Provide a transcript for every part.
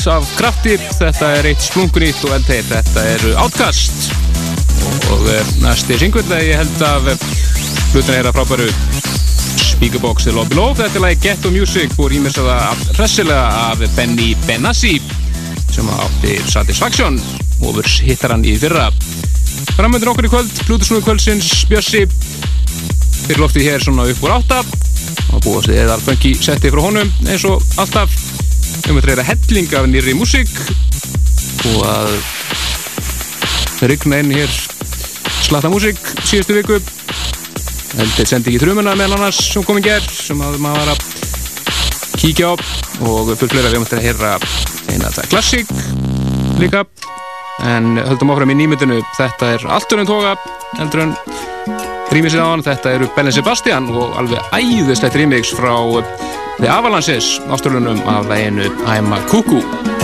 kvöld af krafti, þetta er eitt splungunýtt og eldheit, þetta eru Outcast. Og eh, næsti singull að ég held af hlutin er að frábæru. Speakerbox til Lobby Love, þetta er lagi Ghetto Music og rýmis að það hressilega af Benny Benassi sem átti Satisfaction og verðs hittar hann í fyrra. Framöndir okkur í kvöld, Plutusnúi kvöldsins, Bjössi fyrir loftið hér svona upp úr átta. Og búið að segja eða alfengi setti frá honum eins og alltaf um að treyra helling af nýri músík og að rigna inn hér slatta músík síðustu viku. Heldur sendi ekki trumuna meðal annars sem kom í gerð sem að maður var að kíkja á. Og fullt fleira við möttum að heyra eina þetta klassík líka. En höldum áfram í nýmyndinu. Þetta er allt um toga heldur en rýmið sér á hann, þetta eru Belen Sebastian og alveg æðislegt rýmix frá The Avalanches ástörlunum af læginu I'm a Cuckoo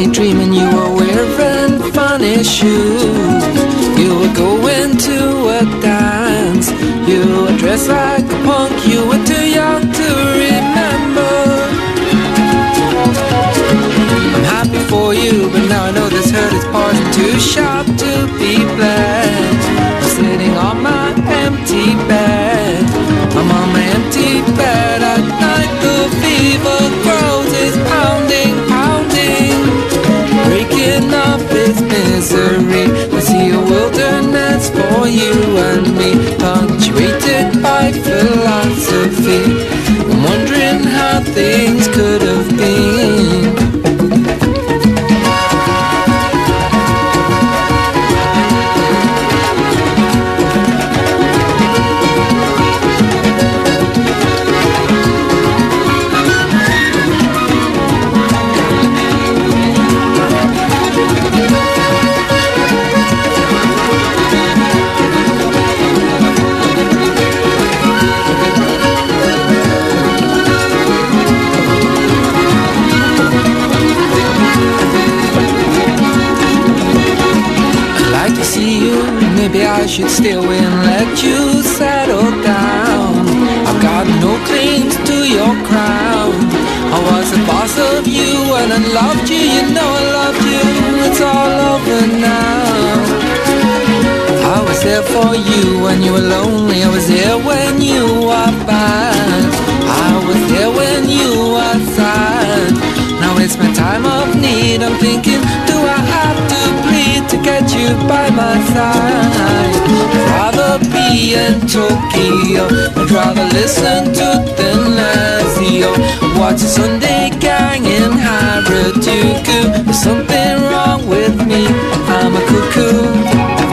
had a funny dream and you were wearing funny shoes. You were going to a dance. You were dressed like a punk. You were too young to remember. I'm happy for you, but now I know this hurt is part too sharp misery. I see a wilderness for you and me, punctuated by philosophy. Loved you, you know I loved you. It's all over now. I was there for you when you were lonely. I was there when you were bad. I was there when you were sad. Now it's my time of need. I'm thinking, do I have to bleed to get you by my side? I'd rather be in Tokyo. I'd rather listen to Thin Lazio. Watch a Sunday in Harajuku. There's something wrong with me. I'm a cuckoo.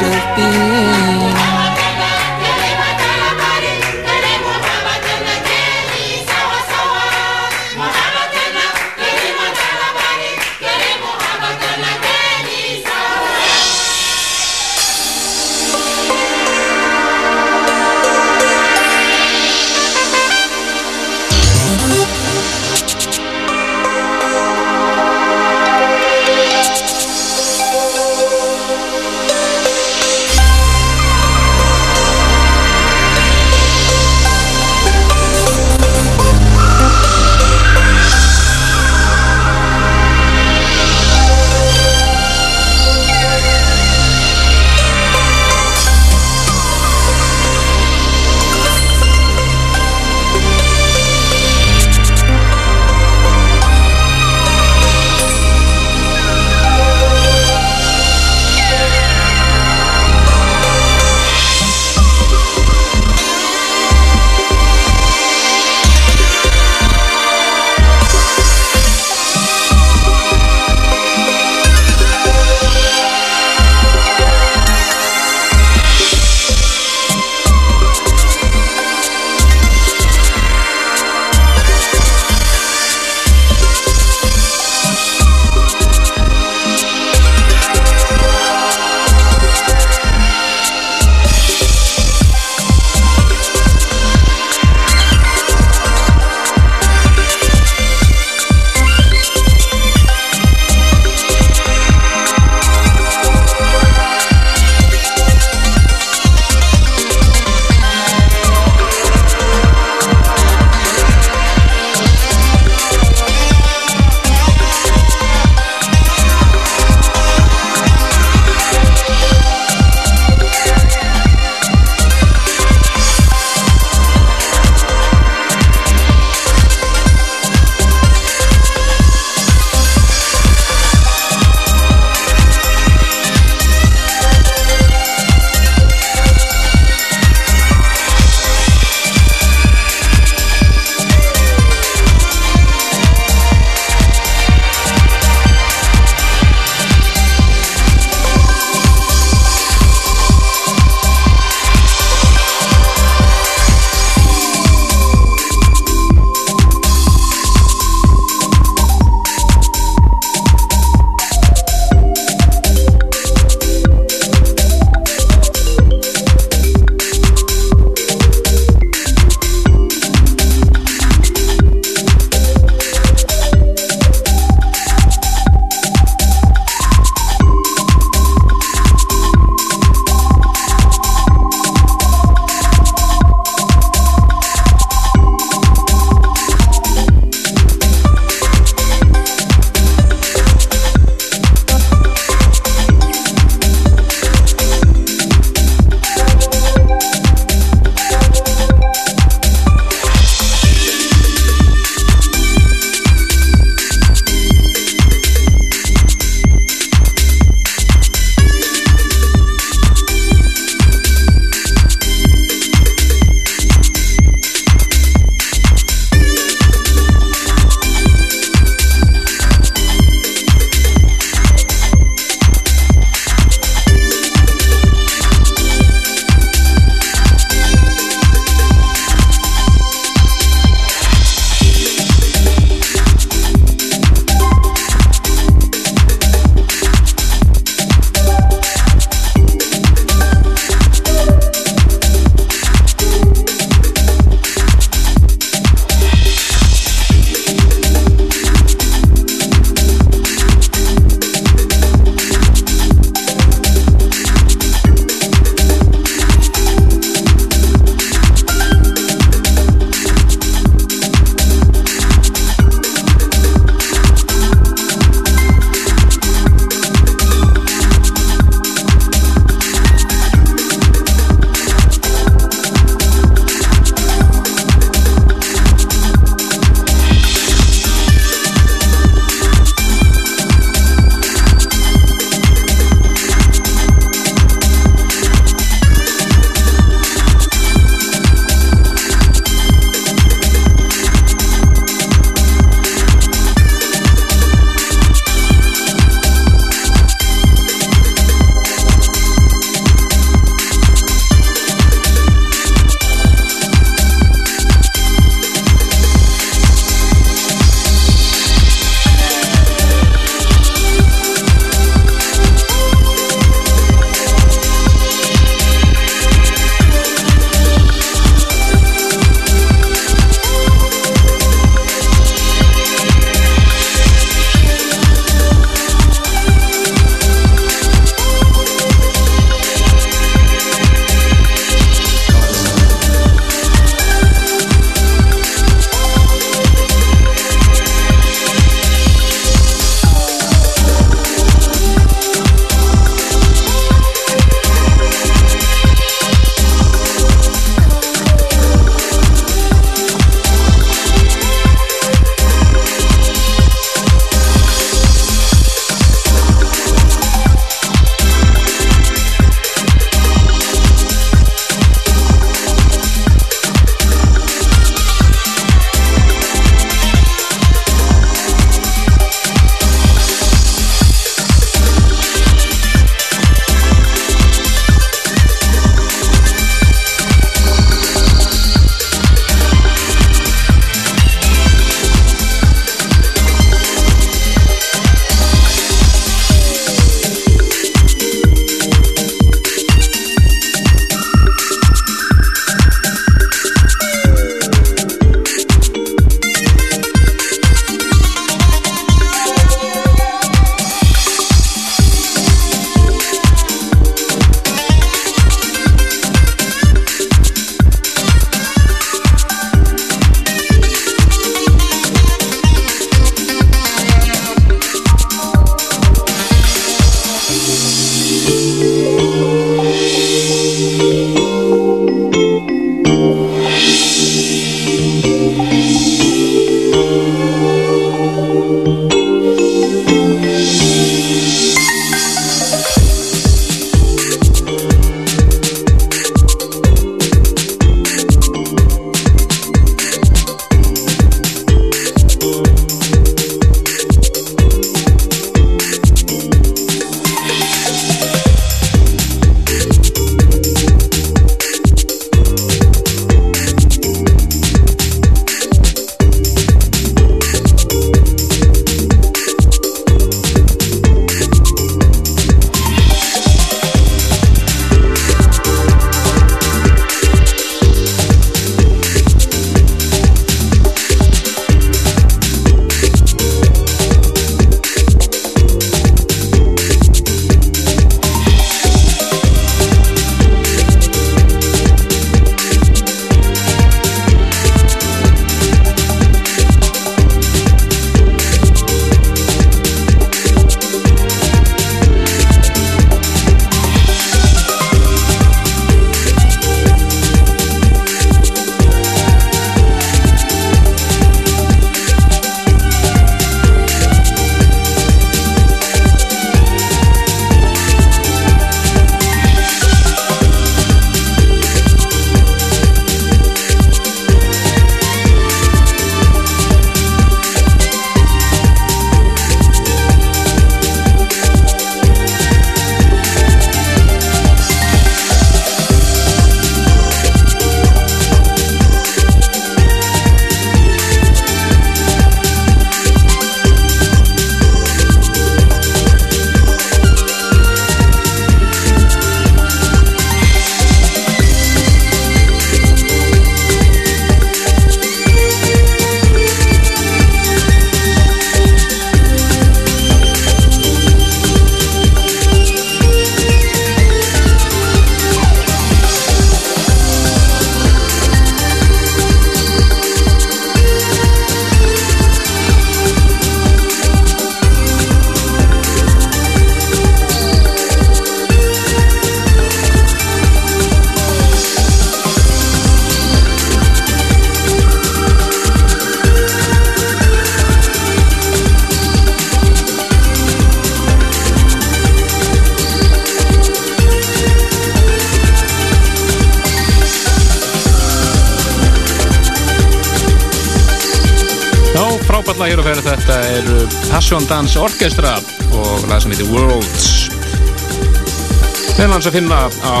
Finna á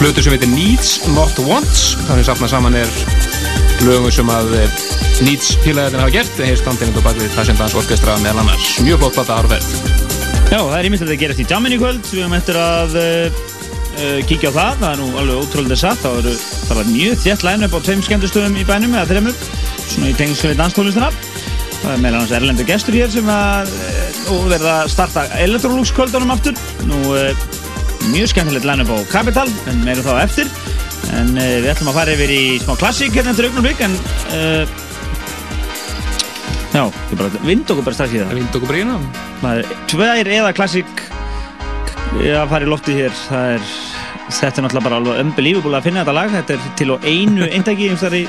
hlutu sem heitir Needs Not Wants. Þannig safna saman er lögum sem að uh, Needs pílæðin hafa gert. Þeir standinni og bakvið Passion Dance Orchestra meðal annars. Mjög flott platta árferð Já, það er ímyndilegt að gerast í jamminu í kvöld. Við höfum eftir að uh, uh, kíkja á það, það er nú alveg ótrúlega satt. Það eru það var mjög þétt læn upp á tveim skemmtustöðum í bænum eða þreimur svona í tengslu við danstónlistina. Það er meðal hans erlendur gestur hér sem að uh, verða að starta Electrolux kvöldunum aftur. Nú mjög skemmtilegt læn upp á Capital en meirum þá eftir. En uh, við ætlum að fara yfir í smá klassík hérna eftir augnum en uh, Já, bara vind okkur bara strax í það. Vind okkur brína Það er tvær eða klassík að fara í lofti hér. Það er, þetta er náttúrulega bara alveg unbelievable að finna þetta lag. Þetta er til og einu eintæki í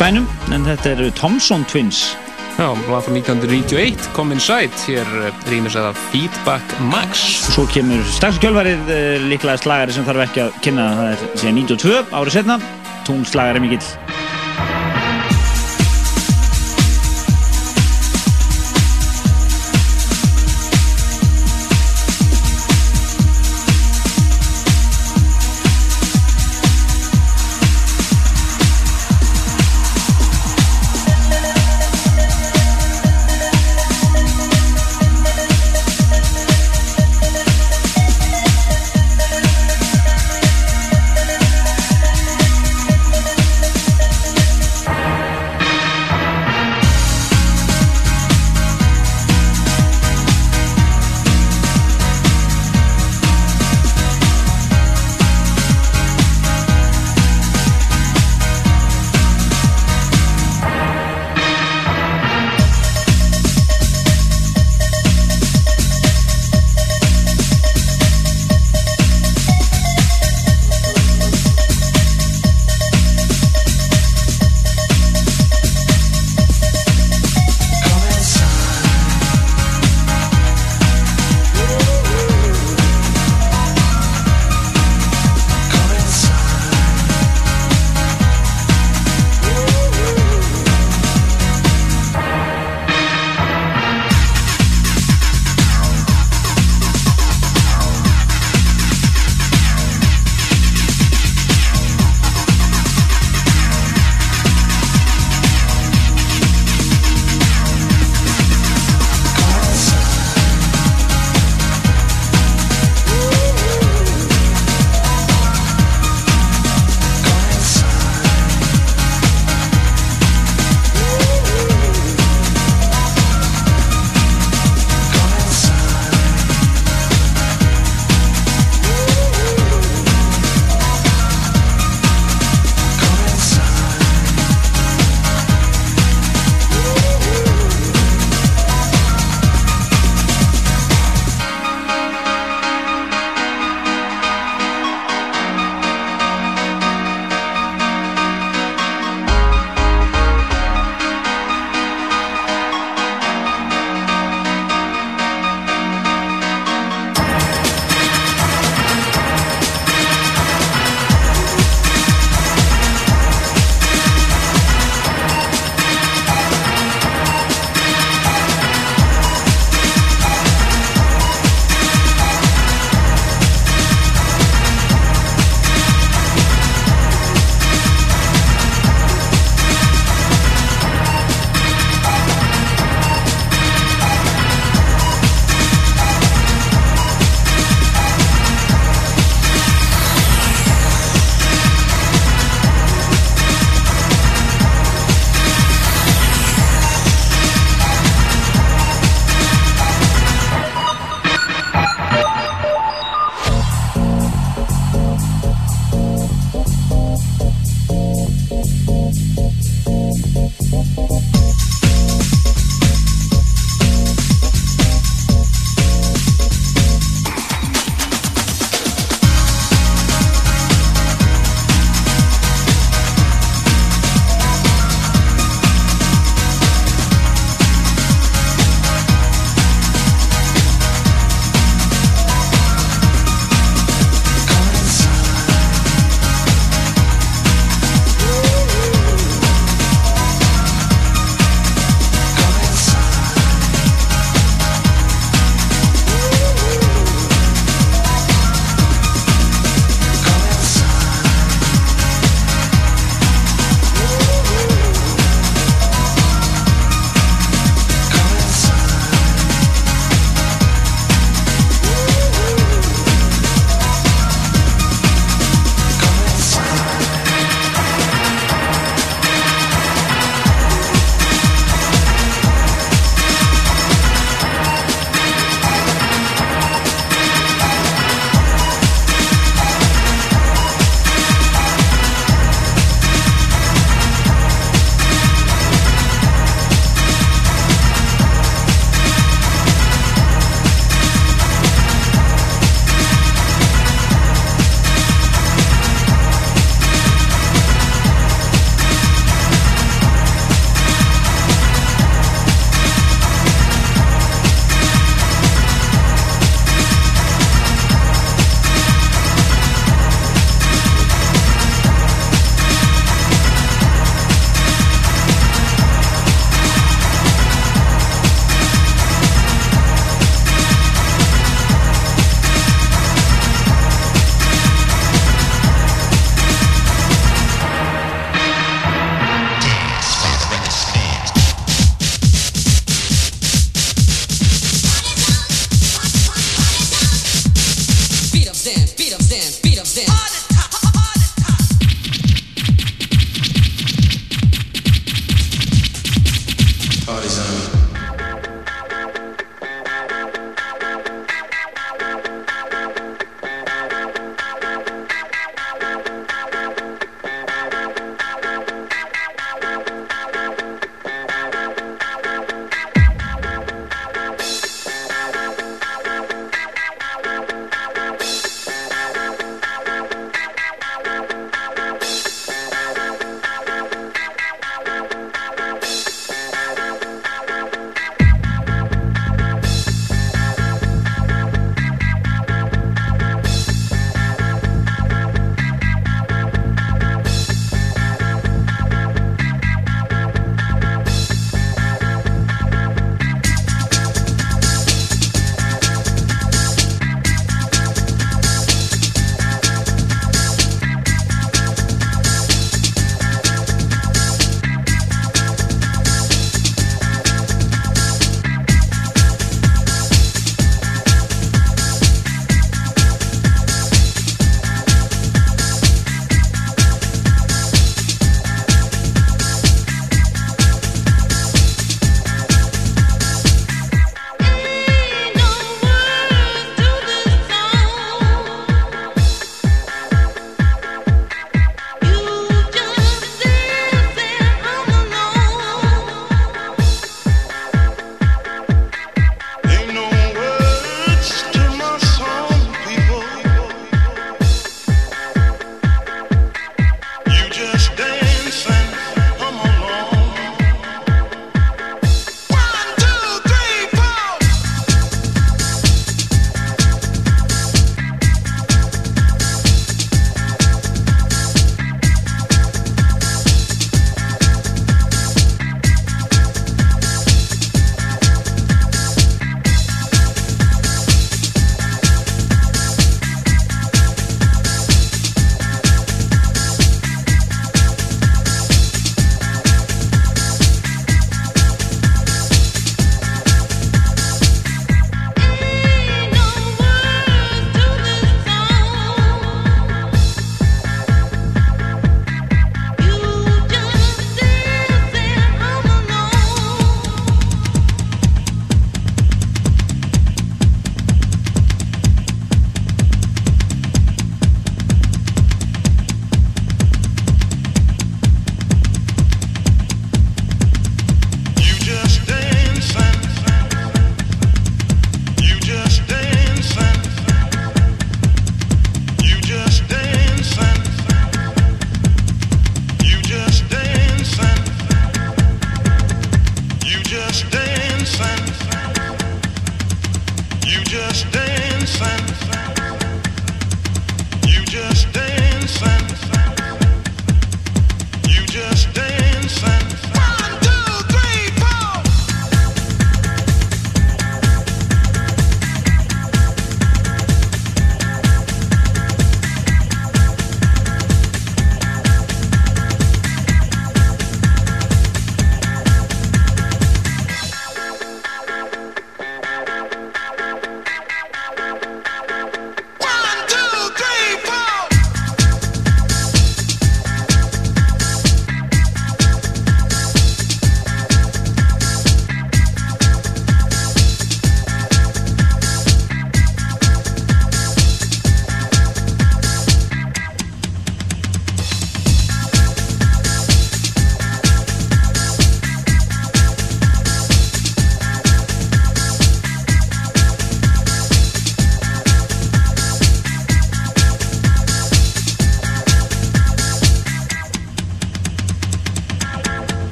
bænum en þetta eru Thompson Twins Já, lag frá 1991 Come Inside hér rýmis eða Feedback Max. Svo kemur strax kjölfarið uh, líklega slagari sem þarf ekki að kynna það er síðan 92 árið setna tónslagari mikill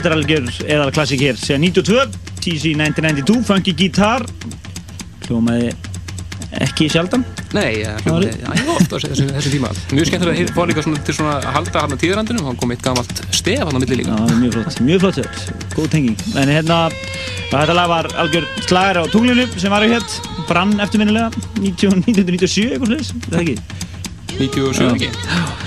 þetta er algjör eðal klassik hér. Síðan 92, TC 1992 Funky Guitar hljómaði ekki sjaldan. Nei, hljómaði ægir oft á þessu, þessu tíma. Mjög skemmtilega að fá líka svona til svona að halda hann á tíðarandunum, hann kom eitt gamalt stef hann á milli líka. Já, mjög flott, mjög flott hér, góð tenging. En hérna, þetta lag var algjör slagar á tunglinu sem var hér. Brann eftirminnilega 19- 1997 eitthvað sliðis, það ekki? 97 Já. ekki?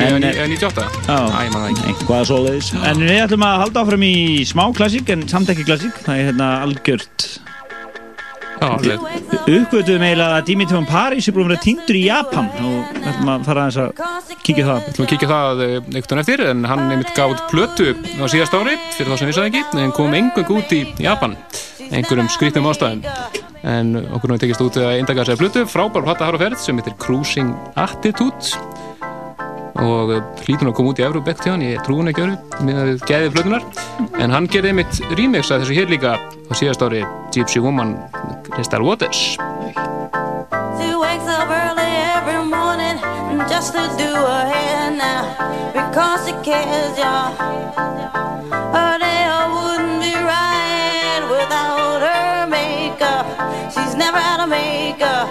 En- En eða 98? Já. Æ, ég man það ekki. eitthvað svoleiðis. En við ætlum að halda áfram í smá klassík en samt ekki klassík. Það er hérna algjört uppgötuðum eiginlega að Dimitri von Paris er búin að vera týndur í Japan og við ætlum að fara aðeins að kíkja það. Þú maður kíkja á það eh, veginn eftir en hann einmitt gaf út plötu á síðast ári fyrir þá sem vissaði ekki en kom engung út í Japan einhverjum skrítnum ástæðum. En okkur náðu tekist út að eindaka þessari plötu frábær platta har á ferð sem heitir Cruising Attitude og eh, hlýtur hún að koma út í Európa ekkert hjá hann, ég trú hún ekki öru með að við gæði plötunar en hann gerði einmitt remix að þessu hér líka á síðast ári Gypsy Woman Crystal Waters She wakes up early every morning just to do her hair now because she cares, y'all. Her day wouldn't be right without her makeup. She's never out of makeup.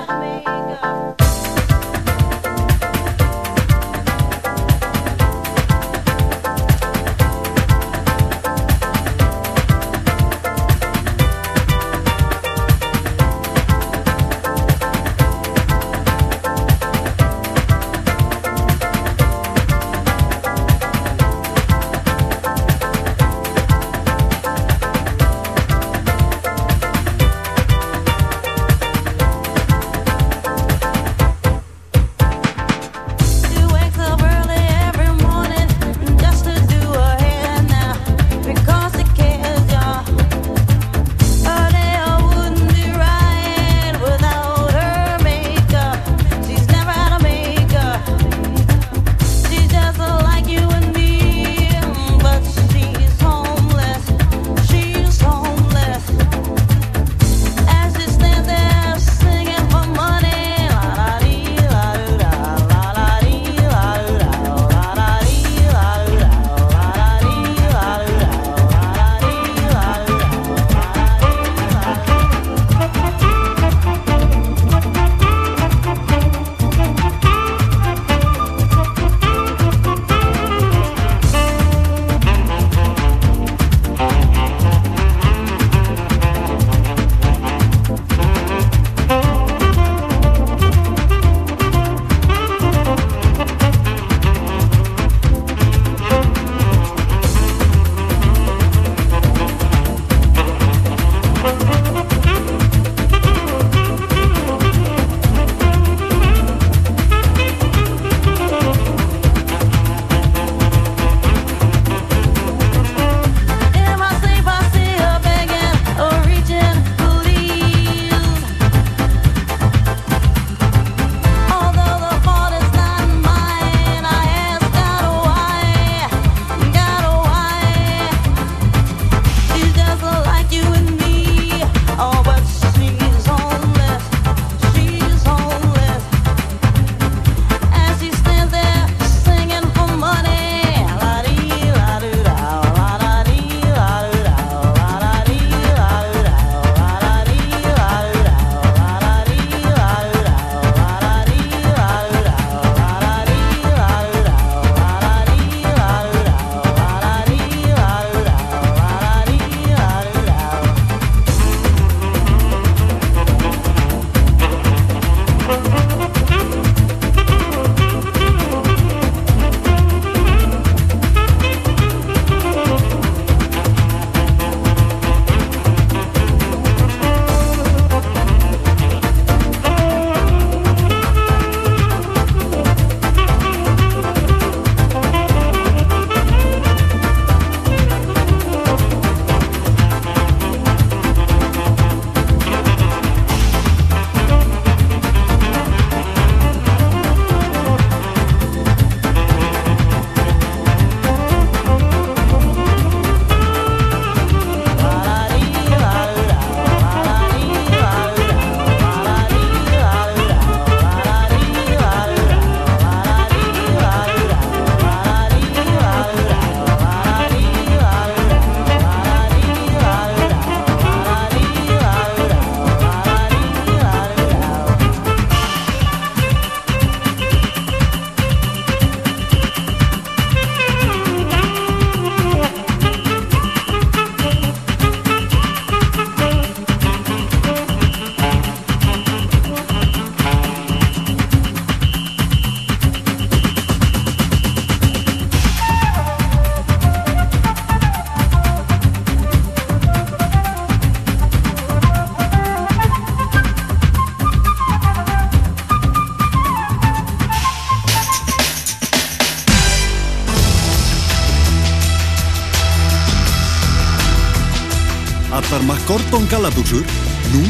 Gallabuxur nú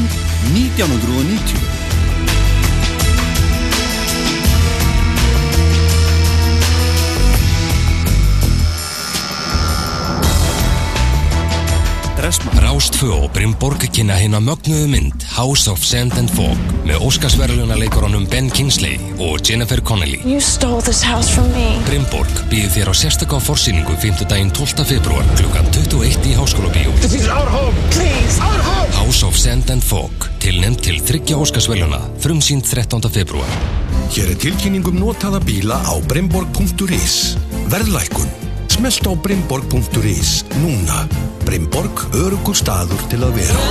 1990. Dressmann Rástfö og Brimborg kynna hérna mögnuðu mynd House of Sand and Fog með Óskarsverðlunarleikurunum Ben Kingsley og Jennifer Connelly You stole this house from me. Brimborg býður þér á sérstakka forsýningu 5. daginn 12. februar klukkan 21 í Háskóla Bíó This is our home. Please, our home. House of Sand and Fog tilnefnd til þryggja Óskarsverðluna frumsýnd 13. februar Hér er tilkynningum notaða bíla á brimborg.is. Verðlækun. Smelt á brimborg.is núna. Brimborg, örugur staður til að vera.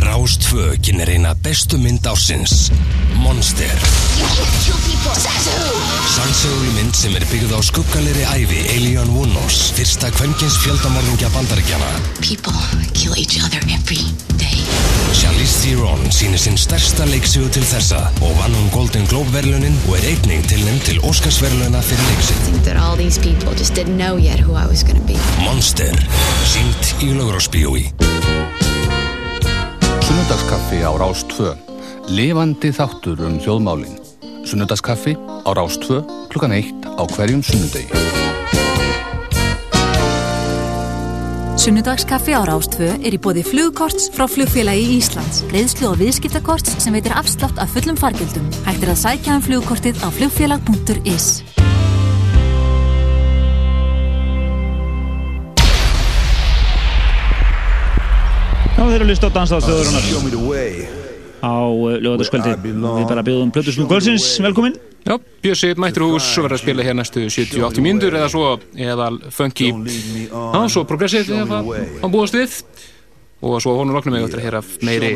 Rástfö kynir eina bestu mynd ásins Monster Sannsögul mynd sem er byggð á skuggalegri ævi Alien Wunos fyrsta kvenkins fjöldamorðingja bandaríkjana People kill each other every day. Charlize Theron sýnir sinn stærsta leiksögu til þessa og vann hún Golden Globe verðlunin og er einning til Óskarsverðluna fyrir leiksinn I think that all these people just didn't know yet who I was going to be. Monster sínt í Laugrósbíói Sunnudagskaffi á Rás 2. Lifandi þáttur um þjóðmálin. Sunnudagskaffi á Rás 2 klukkan 1 á hverjum sunnudegi. Sunnudagskaffi á Rástfö er í bóði flugkorts frá flugfélagi Íslands. Greiðslu og viðskiptakorts sem veitir afslátt af fullum fargjöldum. Hægt er að sækja um flugkortið á flugfélag.is. Já, þeir eru að lista á danstáðstöðurinnar á lögataskvöldi. Við bara bjóðum Plötusnú Gölsins, velkomin. Já, Bjössi mættur hús og verður að spila hér næstu 70-80 mínútur eða svo eða funky. Já, svo progressive eða hann búast við. Og svo honum loknum við áttur að heyra meiri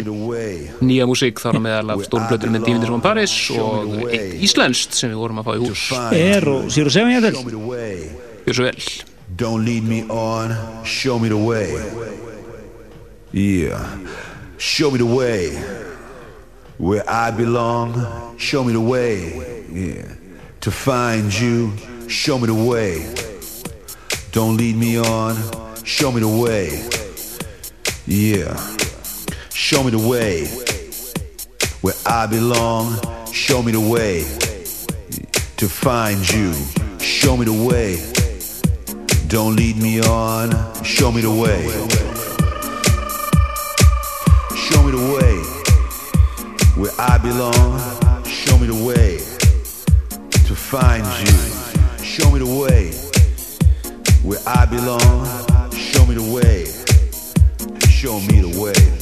nýja músík þar á meðal af stórum blötur með Dívindir von Paris og eitt íslenskt sem við vorum að fá í hús. Er og Sýru Seven ég til. Gjör svo vel. Don't lead me on, show me the way. Yeah, show me the way. Where I belong, show me the way. Yeah, to find you, show me the way. Don't lead me on, show me the way. Yeah, show me the way. Where I belong, show me the way. To find you, show me the way. Don't lead me on, show me the way. Where I belong. Show me the way to find you. Show me the way where I belong. Show me the way. Show me the way.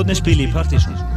Plötusnúðinni spili í partysón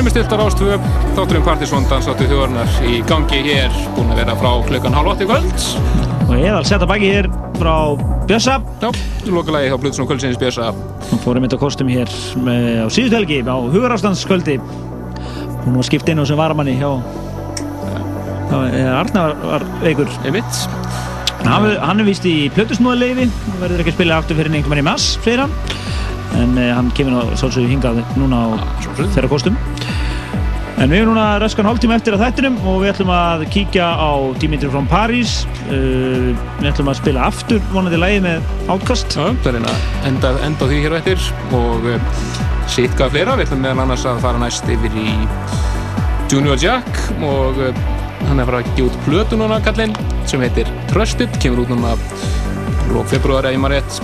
erum með stiltar ástöðu, þátturinn Partisón dansáttu þjóðarnar í gangi hér, búin að vera frá klukkan hálf 8 í kvöld. Og eðal setta baki hér frá Bjössa. Já, lokalagi hjá Blutsson og Kvöldsins Bjössa. Hún fórum á kostum hér með, á síðustu helgi á hugarástandskvöldi. Hún var skipt inn á sem varamanni hjá Arnar var veikur. Einmitt. Hann, hann er vist í plötusnúðarleifi og verður ekki að spila aftur fyrir einhvern veginn í mass, hann. En eh, hann kemur á sálsögðu hingað núna á þeirra kostum. En við erum núna röskan hálftíma eftir að þættinum og við ætlum að kíkja á Dimitri from Paris. Uh, við ætlum að spila aftur vonandi lægi með Outcast. Já, það er eina enda, enda því hér á eftir og uh, sitt hvað fleira. Við ætlum meðan annars að fara næst yfir í Junior Jack og uh, hann er að fara að gefa út plötu núna kallinn sem heitir Trusted, kemur út núna lók februari eða ég maður rétt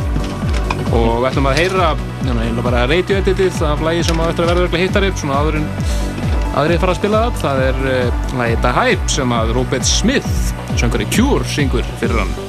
og við ætlum að heyra hérna, bara radio editið af lægi sem á eftir að verða örglega hittari svona áður en aðrið fara að spila. Það það er lægi The Hype sem að Robert Smith söngur í Cure syngur fyrir hann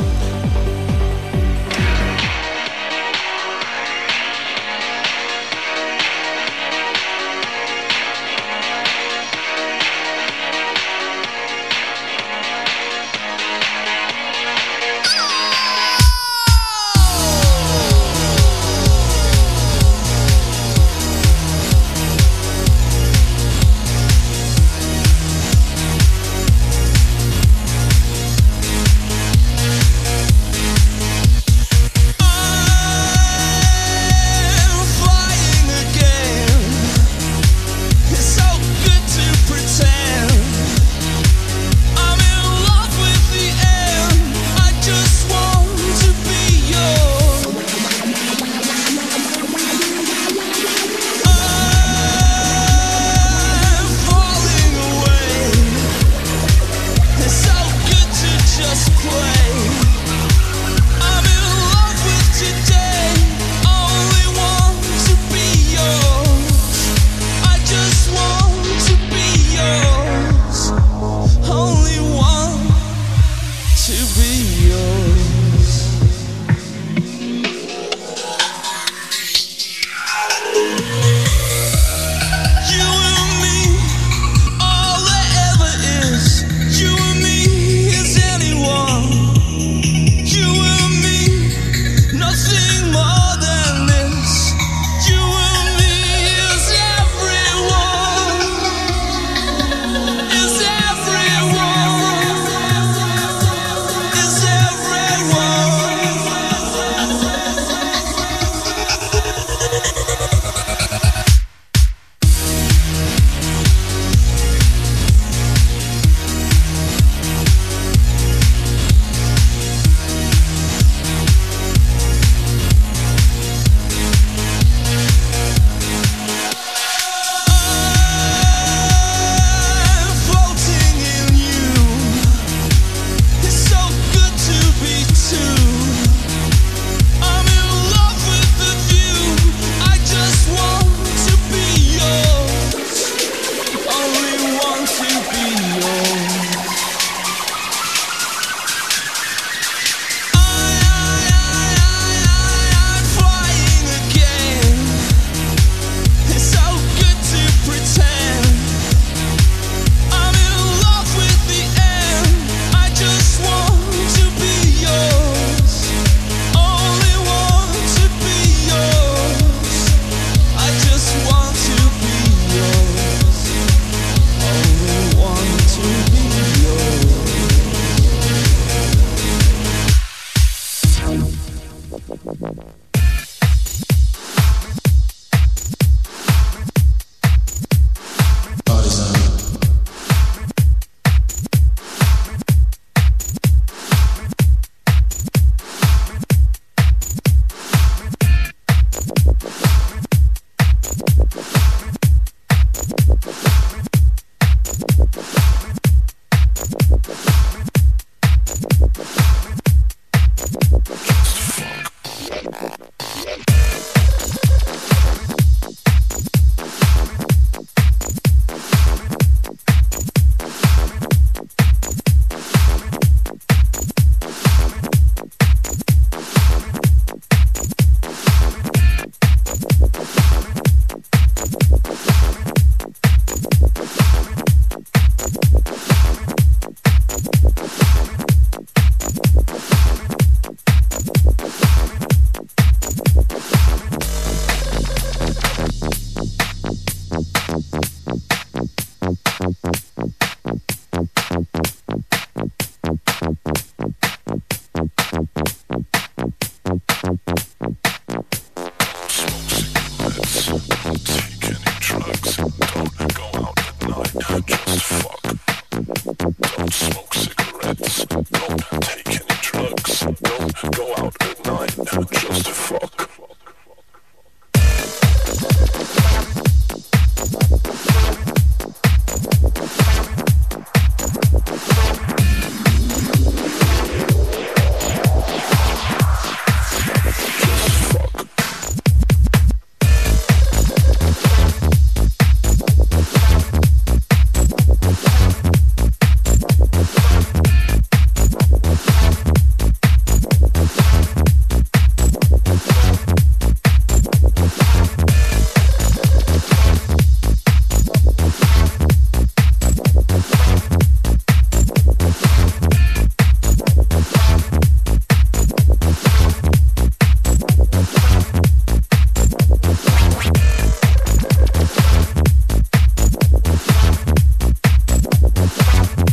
Yeah.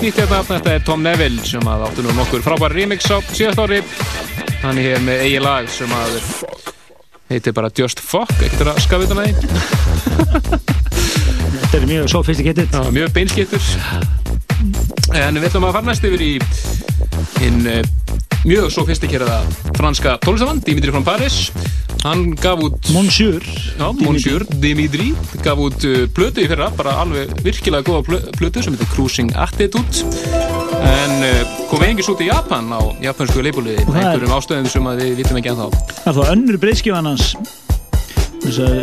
Nýtt hérna, þetta er Tom Neville sem að áttu nú nokkur frábær remix á síðast ári. Hann er hér með eigi lag sem að heitir bara Just Fuck. Ekkert að skafið þetta með Þetta er mjög sofistikettið Já, mjög beinskittur En við ætlum að fara næst yfir í hinn uh, mjög sofistikeraða franska tónlistavand Dimitri from Paris Hann gaf út Monsieur Já, Monsieur Dimitri gaf út uh, plötu í fyrra bara alveg virkilega góða plötu sem heitir Cruising Attitude. En uh, kom engis út í Japan á japansku það er- einhverjum ástöðum sem að við vitum ekki ennþá. Það er þá önnur breyðskifan hans? Þess að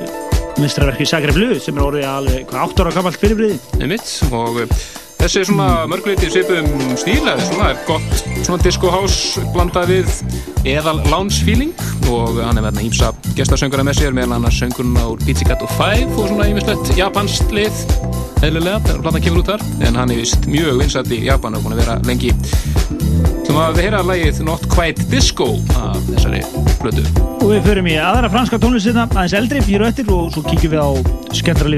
mistraverki Sagre Blu sem er orðið alveg hvað, 8 ára gammalt fyrirbriði einmitt og uh, þessi er svona mörguleiti svipum stíl eða svona er gott svona disco house blandað við eðal lounge feeling og hann er með hérna ímsa gestasönguna með sér meðal annars sönguna úr Pizzicato 5 og svona ímislegt japanskt lið eðlilega þegar platan kemur út þar. En hann er vist mjög vinsætt í Japan og búin að vera lengi. Sem að við heyra lagið Not Quite Disco af þessari blötu og við förum í aðra franska tónlistina aðeins eldri, fyrir öttir og svo kíkjum við á skemmtra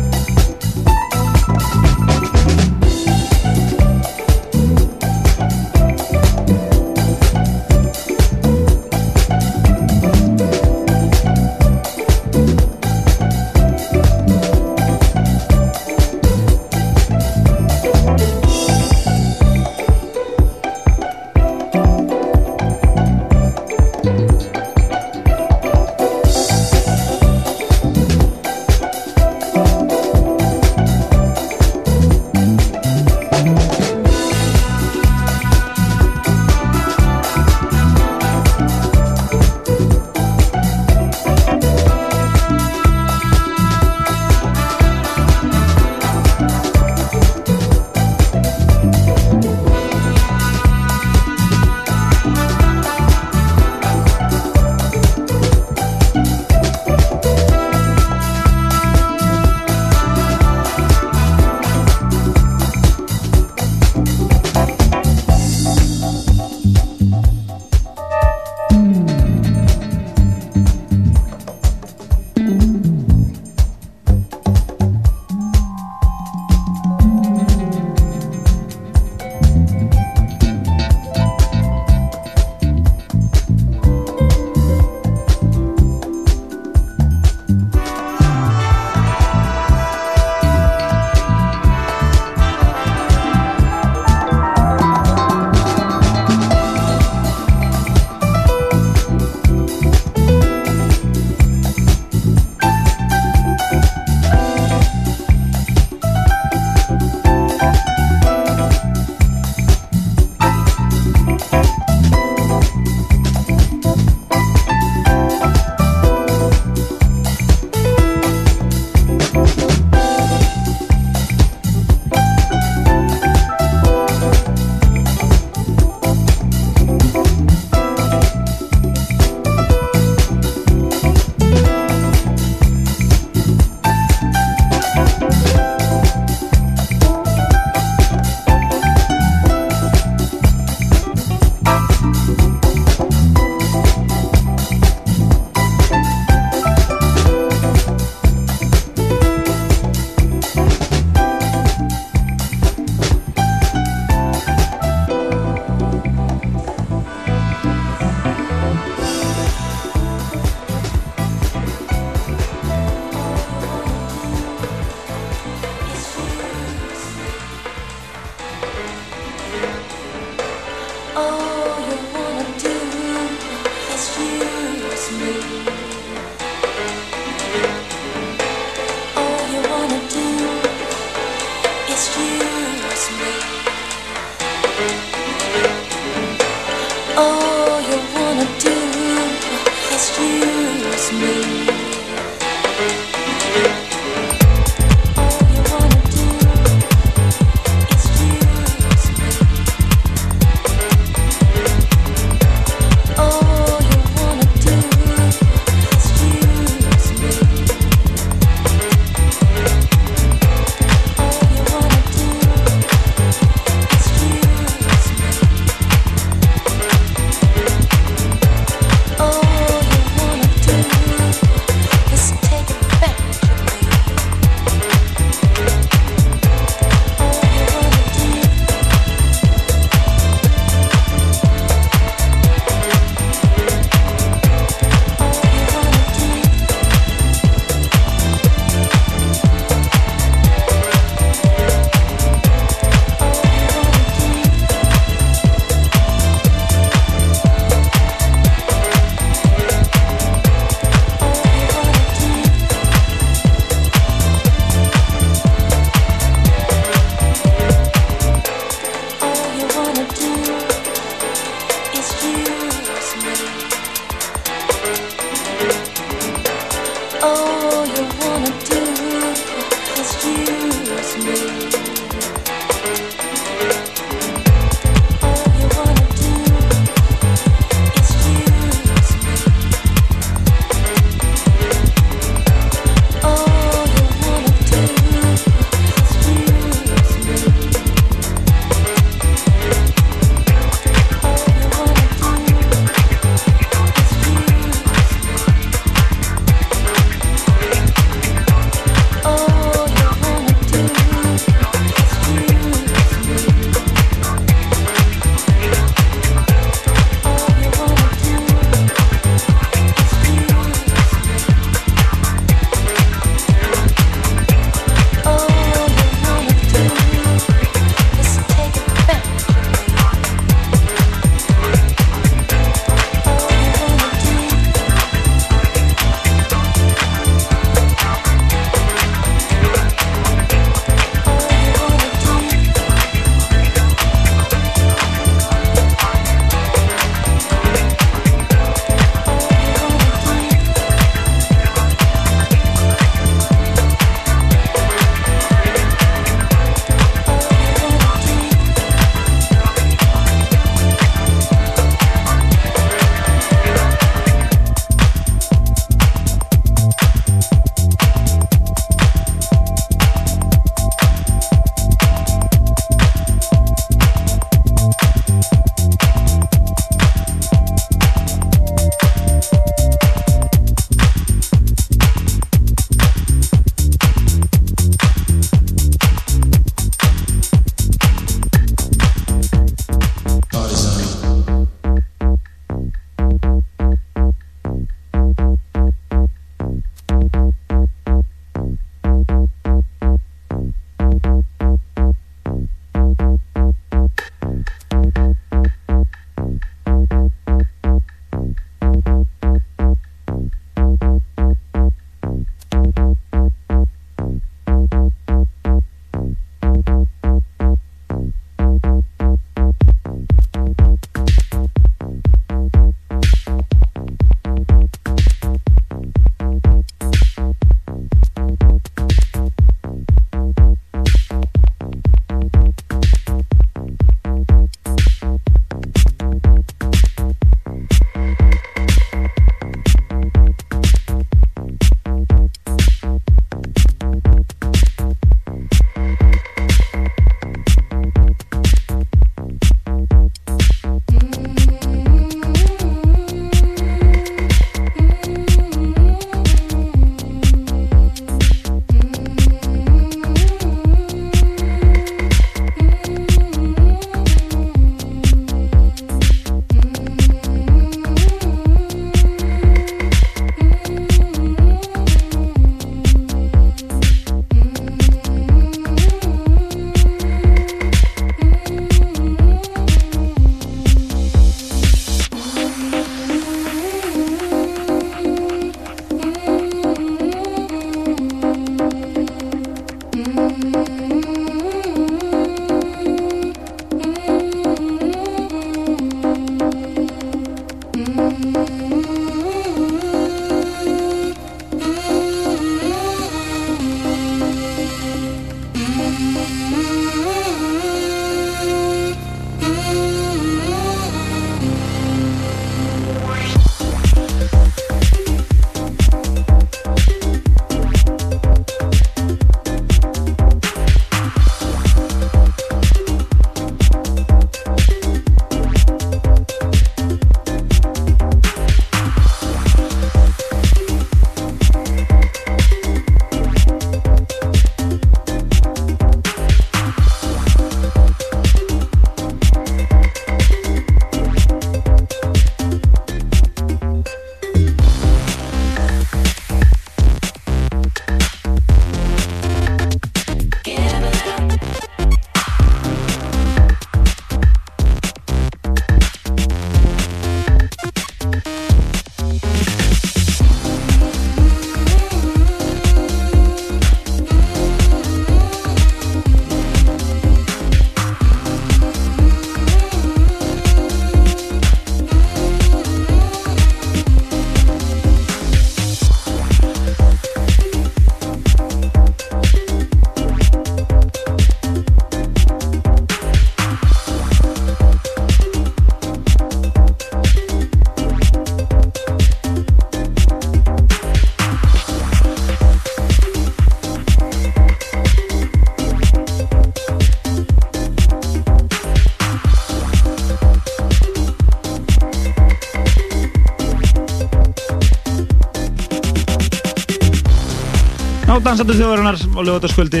á Dansandur þjóðarinnar á lögataskvöldi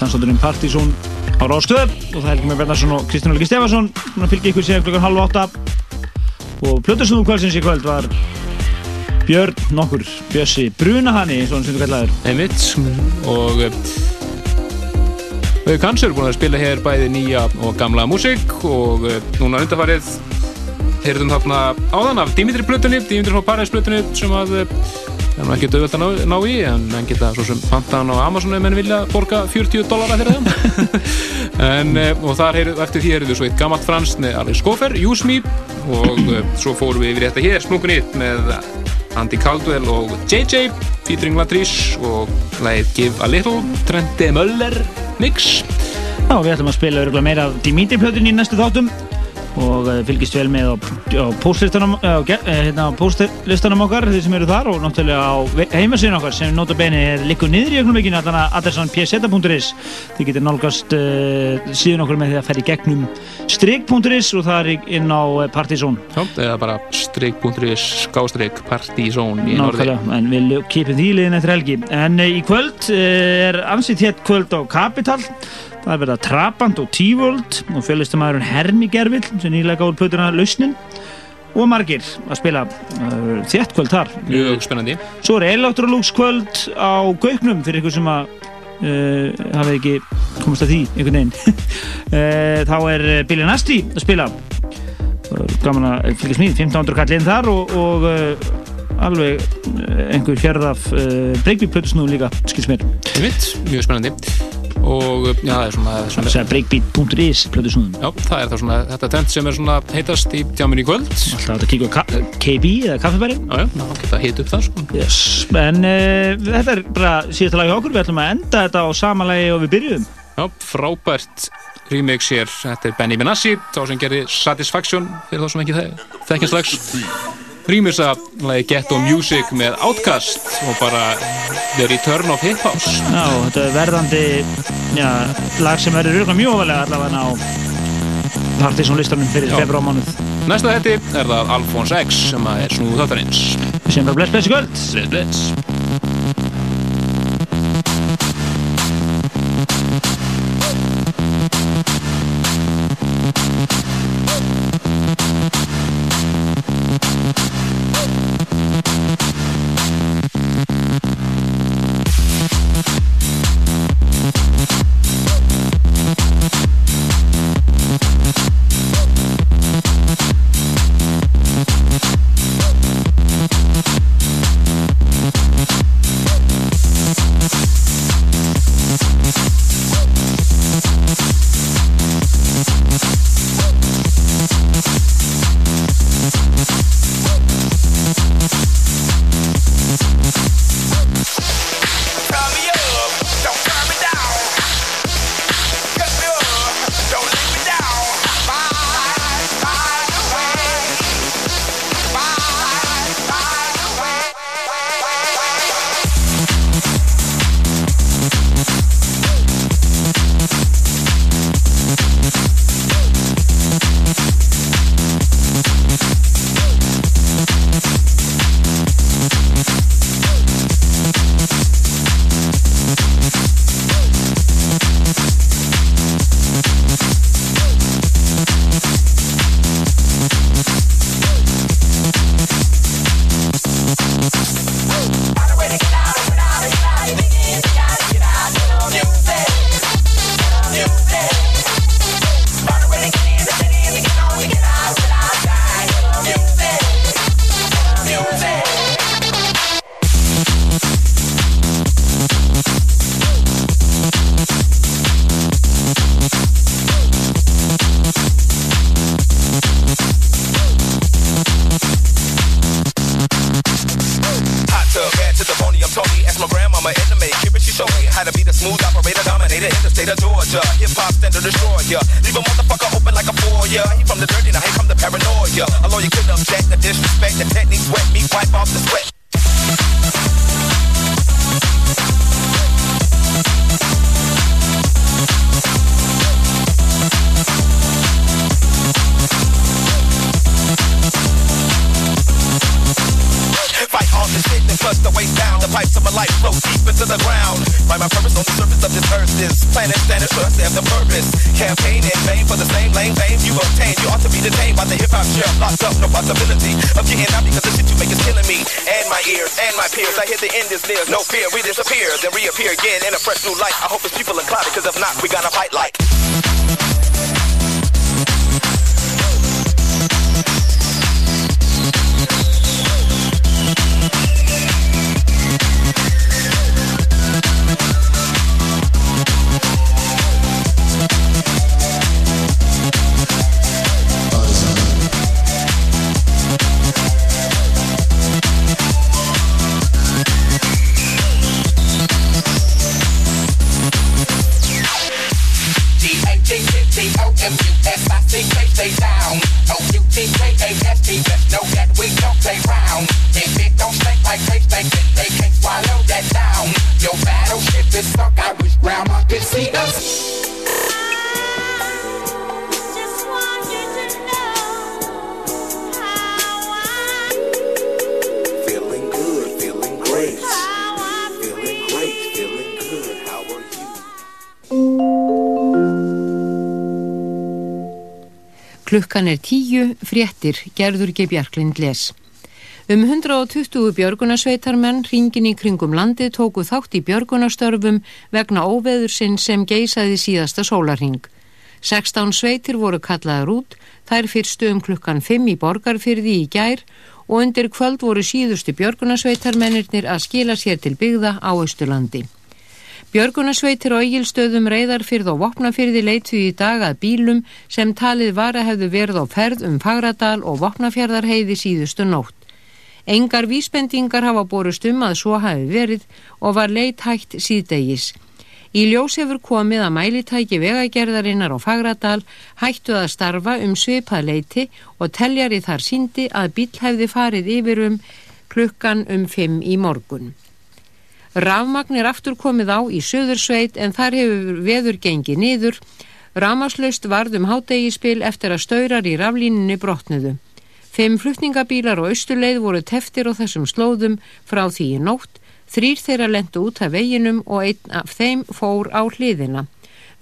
Dansandurinn Partizón á Rástöð og það er Helgi Mér Bernharsson og Kristján Helgi Stefansson sem fylgja ykkur síðan klukkan halv átta. Og plötusnúðu kvöldsins í kvöld var Björn nokkur Bjössi og hann sem þú kallaður. Einmitt. Og Við erum búin að spila hér bæði nýja og gamla músík. Og eh, núna undarfarið heyrðum þarna áðan af Dimitri Plutunni, Dimitri frá Paris Plutunni sem að er nú ekki dögvöld að ná, í en menn geta svo sem panta hann á Amazon ef menn vilja borga 40 dollara fyrir þeim en eh, og þar heyrðu, eftir því heyrðu svo eitt gammalt franskt með Alex Skofer, Use Me og eh, svo fórum við yfir þetta hér splungun eitt með Andy Caldwell og JJ featuring Latrice og lagið Give a Little Trente Möller mix. Já, við ætlum að spila örgulega meira af Dimitri plötunni í næstu þáttum og uh, fylgist vel með á, á póstlistanum uh, hérna, póstlistanum okkar þeir sem eru þar og náttúrulega á heimasíðun okkar sem nota beni er likku niður í ögnumveikinu allan að adressan.pseta.is þið getur nálgast uh, síðan okkur með því að ferja í gegnum strik.is og það er inn á Partizón. Já, eða bara strik.is skástrik Partizón í norði en við kipum því liðin eftir helgi. En í kvöld er ansið hétt kvöld á Kapital Það er verið að Trabant og T-World og fjölustamæðurinn Hermi Gervill sem nýlega gáður plötuna Lausnin og margir að spila uh, þétt kvöld þar. Mjög spennandi. Svo er Electrolux kvöld á Gauknum fyrir ykkur sem að uh, hafi ekki komast að því einhvern veginn. uh, þá er Billy Nasty að spila. Gaman að fylgjast mýð, 1500 kall inn þar og, og alveg einhver fjörð af breykbí plötusnúðum líka, skils mér. Mjög spennandi og já, það er svona, svona breakbeat.is já, það er það svona, þetta tent sem er svona heitast í tjáminn í kvöld. Alltaf að kíka KB eða kaffebæri já, já, geta heit upp það sko. Yes. en uh, þetta er bara síðast lagi okkur, við ætlum að enda þetta á sama lagi og við byrjuðum. Já, frábært remix hér, þetta er Benny Benassi þá sem gerir Satisfaction fyrir þá sem ekki þekkja slags rýmisa lagi Ghetto Music með Outkast og bara The Return of Hip House Já, þetta er verðandi já, lag sem verður röglega mjög ofalega allavega á Partizón listanum fyrir februarmánuð Næsta hætti er það Alphonse X sem er snúð þáttarins. Sem bara bless bless í kvöld. Bless bless fréttir, gerður ekki Bjarklind les. Um 120 björgunarsveitarmenn hringin í kringum landi tóku þátt í björgunarstörfum vegna óveðursinn sem geisaði síðasta sólarhing. 16 sveitir voru kallaðar út, þær fyrstu um klukkan 5 í borgarfyrði í gær og undir kvöld voru síðustu björgunarsveitarmennirnir að skila sér til byggða á Östurlandi. Björgunarsveitir og eigilstöðum reyðarfyrð og vopnafyrði leitu í dag að bílum sem talið var að hefðu verið á ferð um Fagradal og vopnafjörðarheiði síðustu nótt. Engar vísbendingar hafa borust um að svo hafi verið og var leit hægt síðdegis. Í ljós hefur komið að mælitæki vegagerðarinnar á Fagradal hættu að starfa um svipað leiti og teljari þar síndi að bíl hefði farið yfir um klukkan um 5 í morgun. Rafmagn er aftur komið á í Suðursveit en þar hefur veður gengið niður. Ramaslaust varð um hátegispil eftir að staurar í raflíninni brotnuðu. Fimm flutningabílar og austurleið voru teftir á þessum slóðum frá því í nótt. Þrýr þeirra lendu út af veginum og einn af þeim fór á hliðina.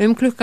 Um klukkan